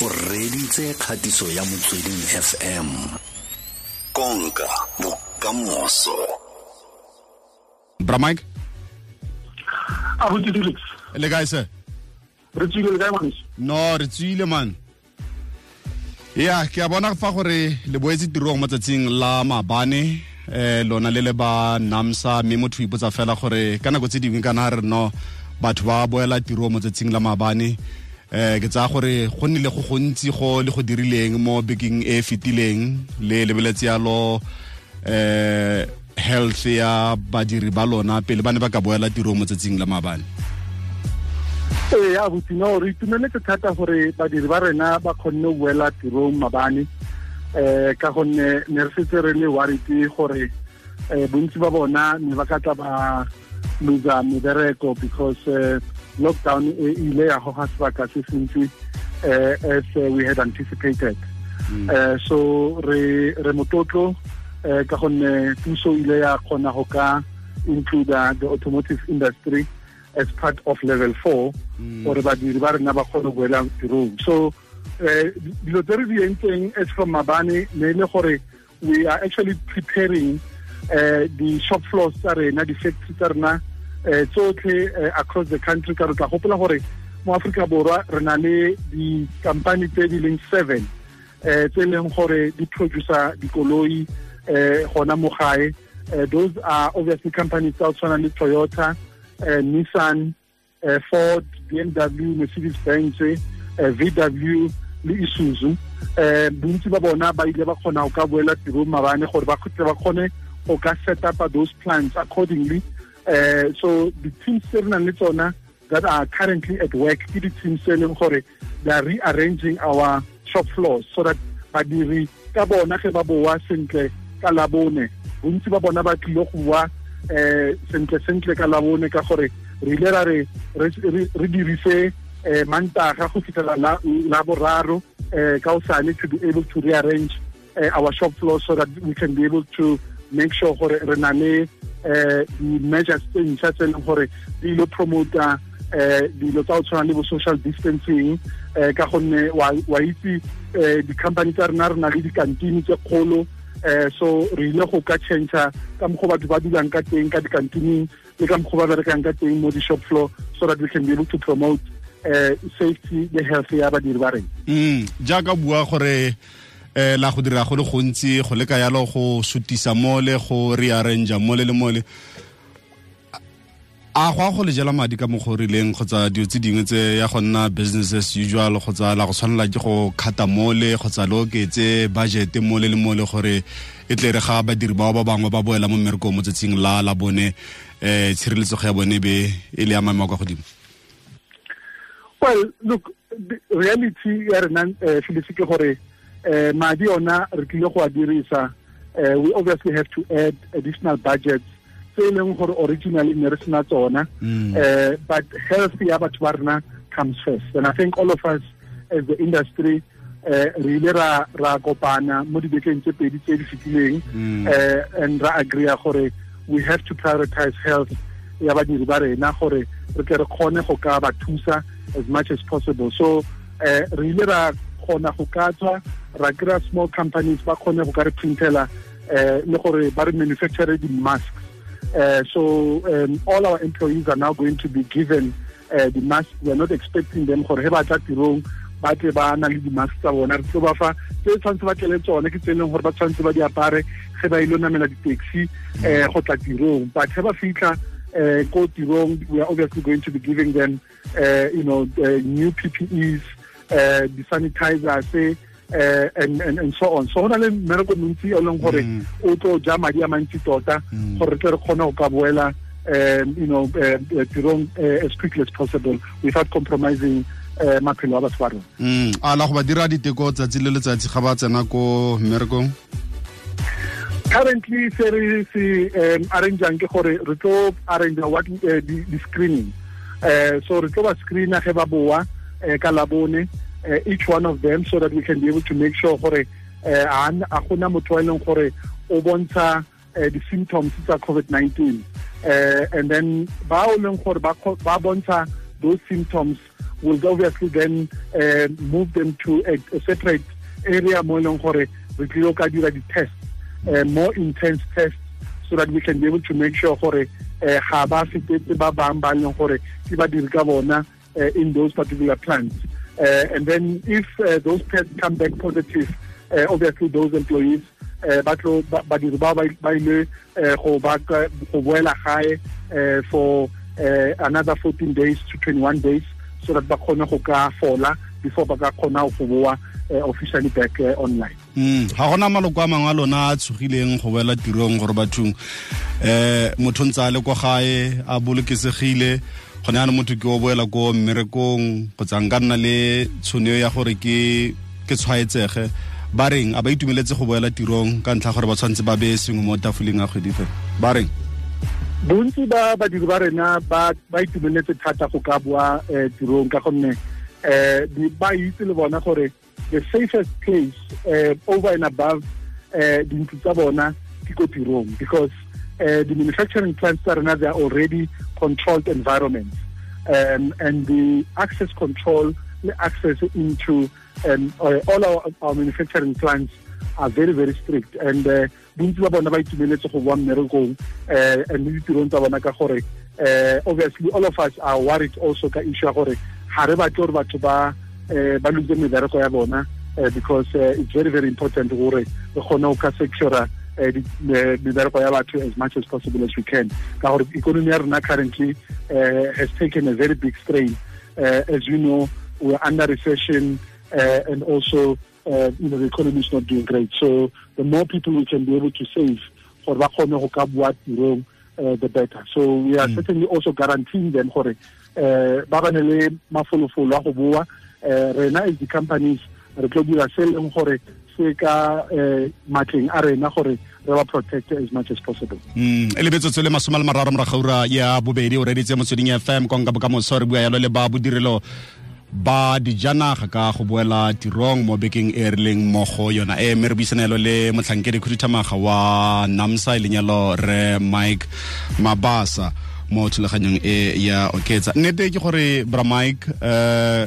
o reditse kgatiso ya motsweding fm konka bokamoso. Bra mike? Le kae se no re tswile man. Ya ke a bona fa gore le boetse tirong mo tsatsing la mabane eh lona le le ba namsa mme motho ipotsa fela gore ka nako tse dingwe kana re no batho ba boela tirong mo tsatsing la maabane eh ke tsa gore go nnile go gontsi go le go dirileng mo bekeng e fitileng fetileng le lebeletse yalo eh health ya badiri ba lona pele ba ne ba ka boela tiro mo tsetsing la mabane. Ee a botsino re itumeletse thata gore badiri ba rena ba kgonne go boela tirong mabane. Eh ka gonne ne re setse re le warity gore eh bontsi ba bona ne ba ka tla ba loser mebereko because uh, lockdown e ile ya goga sebaka se sentsi uh, as uh, we had anticipated. Mm. uh, so re re motlotlo uh, ka gonne puso ile ya kgona go ka include the automotive industry as part of level 4 gore badiri ba rena ba kgone go boela tirong. So dilo tse re di entseng as from mabane ne le gore we are actually preparing uh, the shop floors tsa rena di-factory tsa rena uh, tsotlhe uh, across the country ka re tla gopola gore mo aforika borwa re na le di-company tse di leng seven uh, tse leng gore di producer dikoloi uh, gona mo gae. Uh, those are obviously companies tsa tshwana le toyota uh, nissan uh, ford bmw mercedes benz uh, vw le isuzu. Um bontsi ba bona ba ile ba kgona go ka boela tirong mabane gore ba ba kgone go ka set up those plans accordingly uh, so the teams tse re nang le that are currently at work ke di-teams tse they are rearranging our shop floors so that badiri ka bona ge ba boa sentle ka labone. Bontsi ba bona ba tlile go bua um sentle sentle ka labone ka gore re ile ra re re dirise eh mantaga go fitela la boraro eh ka usane to be able to rearrange uh, our shop floor so that we can be able to make sure gore re na le eh di measures tse ntšha tse leng gore di ile promota eh dilo tsa go tshwana le bo social distancing. Eh ka gonne wa itse eh di-company tsa rena re na le dikantini tse kgolo. Eh so re ile go ka change ka mokgwa batho ba dulang ka teng ka dikantining le ka mokgwa ba berekang ka teng mo di-shop floor so that we can be able to promote um safety le health ya badiri ba rena. Mm jaaka bua gore eh la go dira go le gontsi go leka yalo go sutisa mole go rearrange mole le mole. A go a go le jela madi ka mogorileng kgotsa dio tse dingwe tse ya go nna business as usual kgotsa la go tshwanela ke go khata mole kgotsa le oketse budget mole le mole gore e tle re ga badiri bao ba bangwe ba boela mo mmerekong mo tsatsing la la bone. Eh tshireletsego ya bone be e le ya maemo kwa godimo. Well look reality ya rena um felix ke gore uh, madi ona re tlile go a dirisa uh, we obviously have to add additional budgets tse e leng gore originally ne re sena tsona. Uh, but health ya batho ba rena comes first. And i think all of us as the industry uh, re ile ra ra kopana mo dibekeng tse pedi tse di fetileng. Uh, and ra agree gore we have to prioritize health ya badiri ba rena gore re ke re kgone go ka ba thusa as much as possible. So uh, re ile ra kgona go ka tswa ra kry small companies ba kgone go ka re printela uh, le gore ba re manufacture di-masks. Uh, so um, all our employees are now going to be given uh, the mask we are not expecting them gore he ba tla tirong ba tle ba na le di-mask tsa bona. Re tlo ba fa tse tshwanetse ba tlele tsone ke tse leng gore ba tshwanetse ba di apare ge ba ile namela di-taxi um go tla tirong. But he ba fitlha uh, go tirong we are obviously going to be giving them uh, you know uh, new PPEs uh, the uh, and, and, and so on. So go na le mmereko montsi o leng gore o tlo ja madi a mantsi tota gore tle re kgone go ka boela um, you know uh, tirong uh, as quickly as possible without compromising uh, maphelo a batho ba rona. Mm. A la go ba dira diteko tsatsi le letsatsi ga ba tsena ko mmerekong? Currently se re se um, arrangeang ke gore re tlo arrange what uh, di, di screening. Uh, so re tlo ba screena ge ba boa uh, ka labone uh, each one of them so that we can be able to make sure gore uh, a gona motho e leng gore o bontsha uh, di symptoms tsa covid-19 uh, and then ba o leng gore ba bontsha those symptoms will obviously then uh, move them to a, a separate area mo e leng gore re tlile ka dira di-test uh, more intense tests so that we can be able to make sure gore uh, ga ba fetetse ba bang ba leng gore ke ka bona uh, in those particular plants. uh, and then if uh, those tests come back positive uh, obviously those employees uh, ba tlo badiri ba ba ile go for uh, another 14 days to 21 days so that ba kgone go fola before ba ka uh, officially back uh, online. Mm ga gona maloko a mangwe a lona a tshogileng go boela tirong gore bathong eh motho ntse a le kwa gae a bolokesegile go ne motho ke o boela ko mmerekong go tsa nka nna le tshono ya gore ke ke tshwaetsege. Ba reng? A ba itumeletse go boela tirong ka ntlha gore ba tshwanetse ba beye sengwe mo tafoleng a kgwedi fela. Ba reng? Bontsi ba badiri ba rena ba itumeletse thata go ka boa um tirong ka gonne um ba itse le bona gore the safest place uh, over and above uh, dintlo tsa bona ke ko tirong because uh, the manufacturing plants are already controlled environments. Um, and the access control the access into um, all our, our manufacturing plants are very very strict. And uh, bontsi ba bona ba itumeletse go boa mmerekong um and le ditirong tsa bona ka gore uh, obviously all of us are worried also ka issue ya gore ga re batle gore batho ba ba lose mebereko ya bona because it's very very important gore re kgone go mebereko ya batho as much as possible as we can ka gore economy ya rona currently uh, has taken a very big strain uh, as you know we're under recession uh, and also uh, you know, the economy is not doing great. So the more people we can be able to save for ba kgone go ka bua tirong the better. So we are mm. certainly also guaranteeing them gore uh, ba ba ne le mafolofolo a go uh, rena as the companies re tlo dira se leng gore se ka matleng a rena gore re ba protect as much as possible. Mm e le mararo ya bobedi o reditse fm bua yalo le ba bodirelo ba dijanaga ka go boela tirong mo e rileng yona. E mme re le motlhankedi khuduthamaga wa NAAMSA e lenyalo re mike mabasa mo thulaganyong e ya oketsa. Nnete ke gore bra mike uh,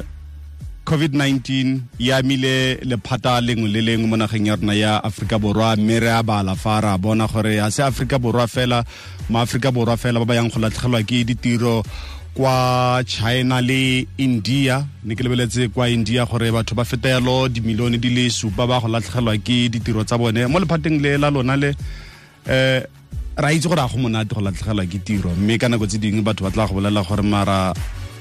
covid-19 ya mile lephata lengwe le lengwe mo nageng ya rona ya aforika borwa mme re a bala fa a bona gore a se aforika borwa fela maaforika borwa fela ba ba yang go latlhegelwa ke ditiro kwa china le india. Ne ke lebeletse kwa india gore batho ba fetelo dimilione di le supa ba go latlhegelwa ke ditiro tsa bone. Mo lephateng le la lona le um ra itse gore a go monate go latlhegelwa ke tiro mme ka nako tse dingwe batho ba tla go bolela gore mara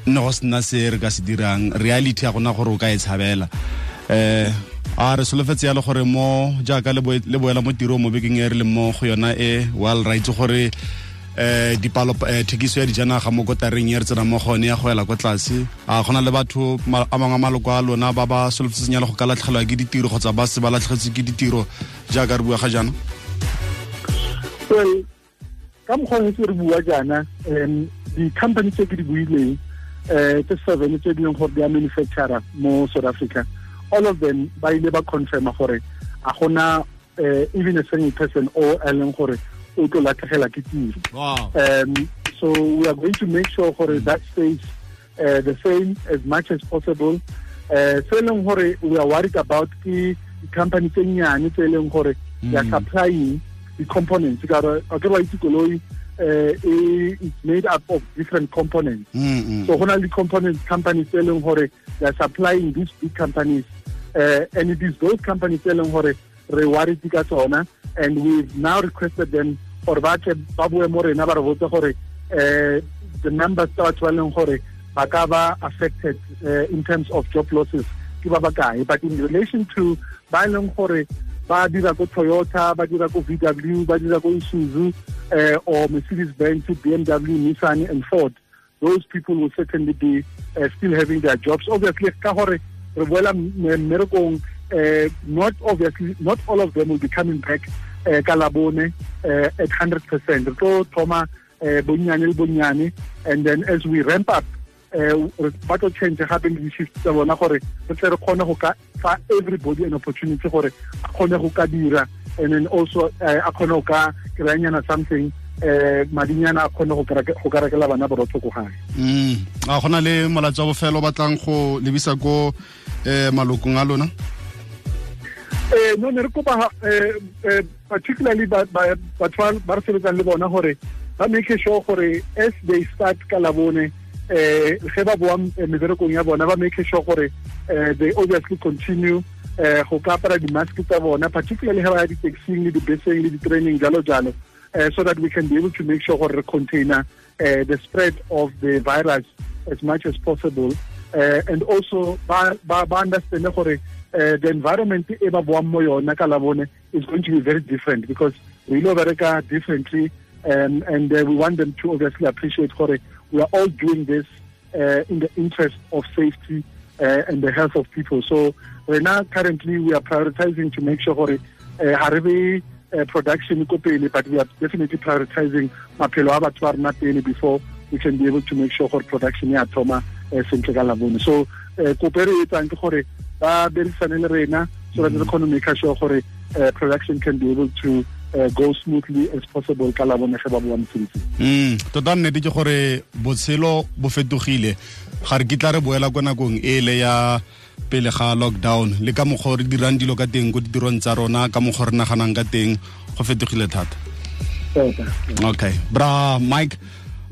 nne go sena se re ka se dirang. Reality ya gona gore o ka e tshabela. Um a re solofetse ya le gore mo jaaka le boela mo tirong mo bekeng e re leng mo go yona e well ra gore eh dipalo eh, thekiso ya dijanaga mo kotareng e re tsena mo gone ya go ela kwa tlase. A gona le batho a mangwe maloko a lona ba ba solofetseng ya le go ka latlhegelwa ke ditiro kgotsa ba se ba latlhegetse ke ditiro jaaka re bua ga jaana? Ka mokgwa re bua jaana um di-company tse ke di buileng um tse seven tse di leng gore di a manufacturer mo south africa. All of them ba ile ba confirma gore a gona uh, even a single person o e leng gore o tlo latlhegela ke tiro. Um so we are going to make sure gore that stays uh, the same as much as possible. Uh, se e leng gore we are worried about ke di-company tse nnyane tse e leng gore they are supplying di-components. Ka re a ke ba itse koloi uh, it's made up of different components mm -hmm. so go na le components companies tse e leng gore they are supplying these big companies uh, and it is those companies tse e leng gore re worried ka and we've now requested them gore ba tle ba bue mo rena ba re botse gore uh, the numbers tsa batho ba leng gore ba ka ba affected uh, in terms of job losses ke ba but in relation to ba leng gore ba dira ko Toyota ba dira ko VW ba dira ko Isuzu uh, or Mercedes Benz BMW Nissan and Ford. Those people will certainly be uh, still having their jobs. Obviously ka gore re boela mmerekong uh, not obviously not all of them will be coming back uh, ka labone at 100% re tlo thoma bonnyane le bonnyane and then as we ramp up ba tlo change gape le di-shift tsa bona gore re tle re kgone go ka fa everybody an opportunity gore a kgone go ka dira. And then also a kgone go ka kry-anyana something eh madinyana a kgone go ka rekela bana borotho ko gae. Mm. A gona le molatsi wa bofelo batlang go lebisa ko eh malokong a lona? Eh no ne re kopa eh particularly batho ba re sebetsang le bona gore ba make sure gore as they start ka labone eh ge ba boa meberekong ya bona ba make sure gore they obviously continue eh go ka apara di-mask tsa bona particularly ga ba ya di-taxing le di-beseng le di-training jalo jalo. Uh, so that we can be able to make sure gore re container uh, the spread of the virus as much as possible. Uh, and also ba ba ba understand gore the environment e ba is going to be very different because we lo bereka differently um, and uh, we want them to obviously appreciate gore we are all doing this uh, in the interest of safety uh, and the health of people. So right now, currently, we are prioritizing to make sure gore uh, uh, production ko pele, but we are definitely prioritizing maphelo a batho ba before we can be able to make sure gore production ya thoma uh, sentle ka. So uh, kope re etsang ke that re kgone make sure production can be able to uh, go smoothly as possible ka labone ge ba boa mosebetsing mm tota nnete ke gore botshelo bo fetogile. Ga re kitla re boela kwa nakong e le ya pele ga lockdown. Le ka mokgwa re dirang dilo ka teng ko ditirong tsa rona ka mokgwa re naganang ka teng go fetogile thata. Okay. Bra mike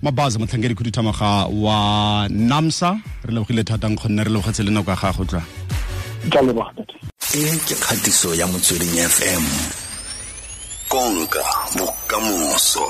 mabaza motlhankedi khuduthamaga wa namsa re lebogile thata nkgonne re lebogetse le nako ya gago tla. E ke kgatiso ya motsweding fm konka bokamoso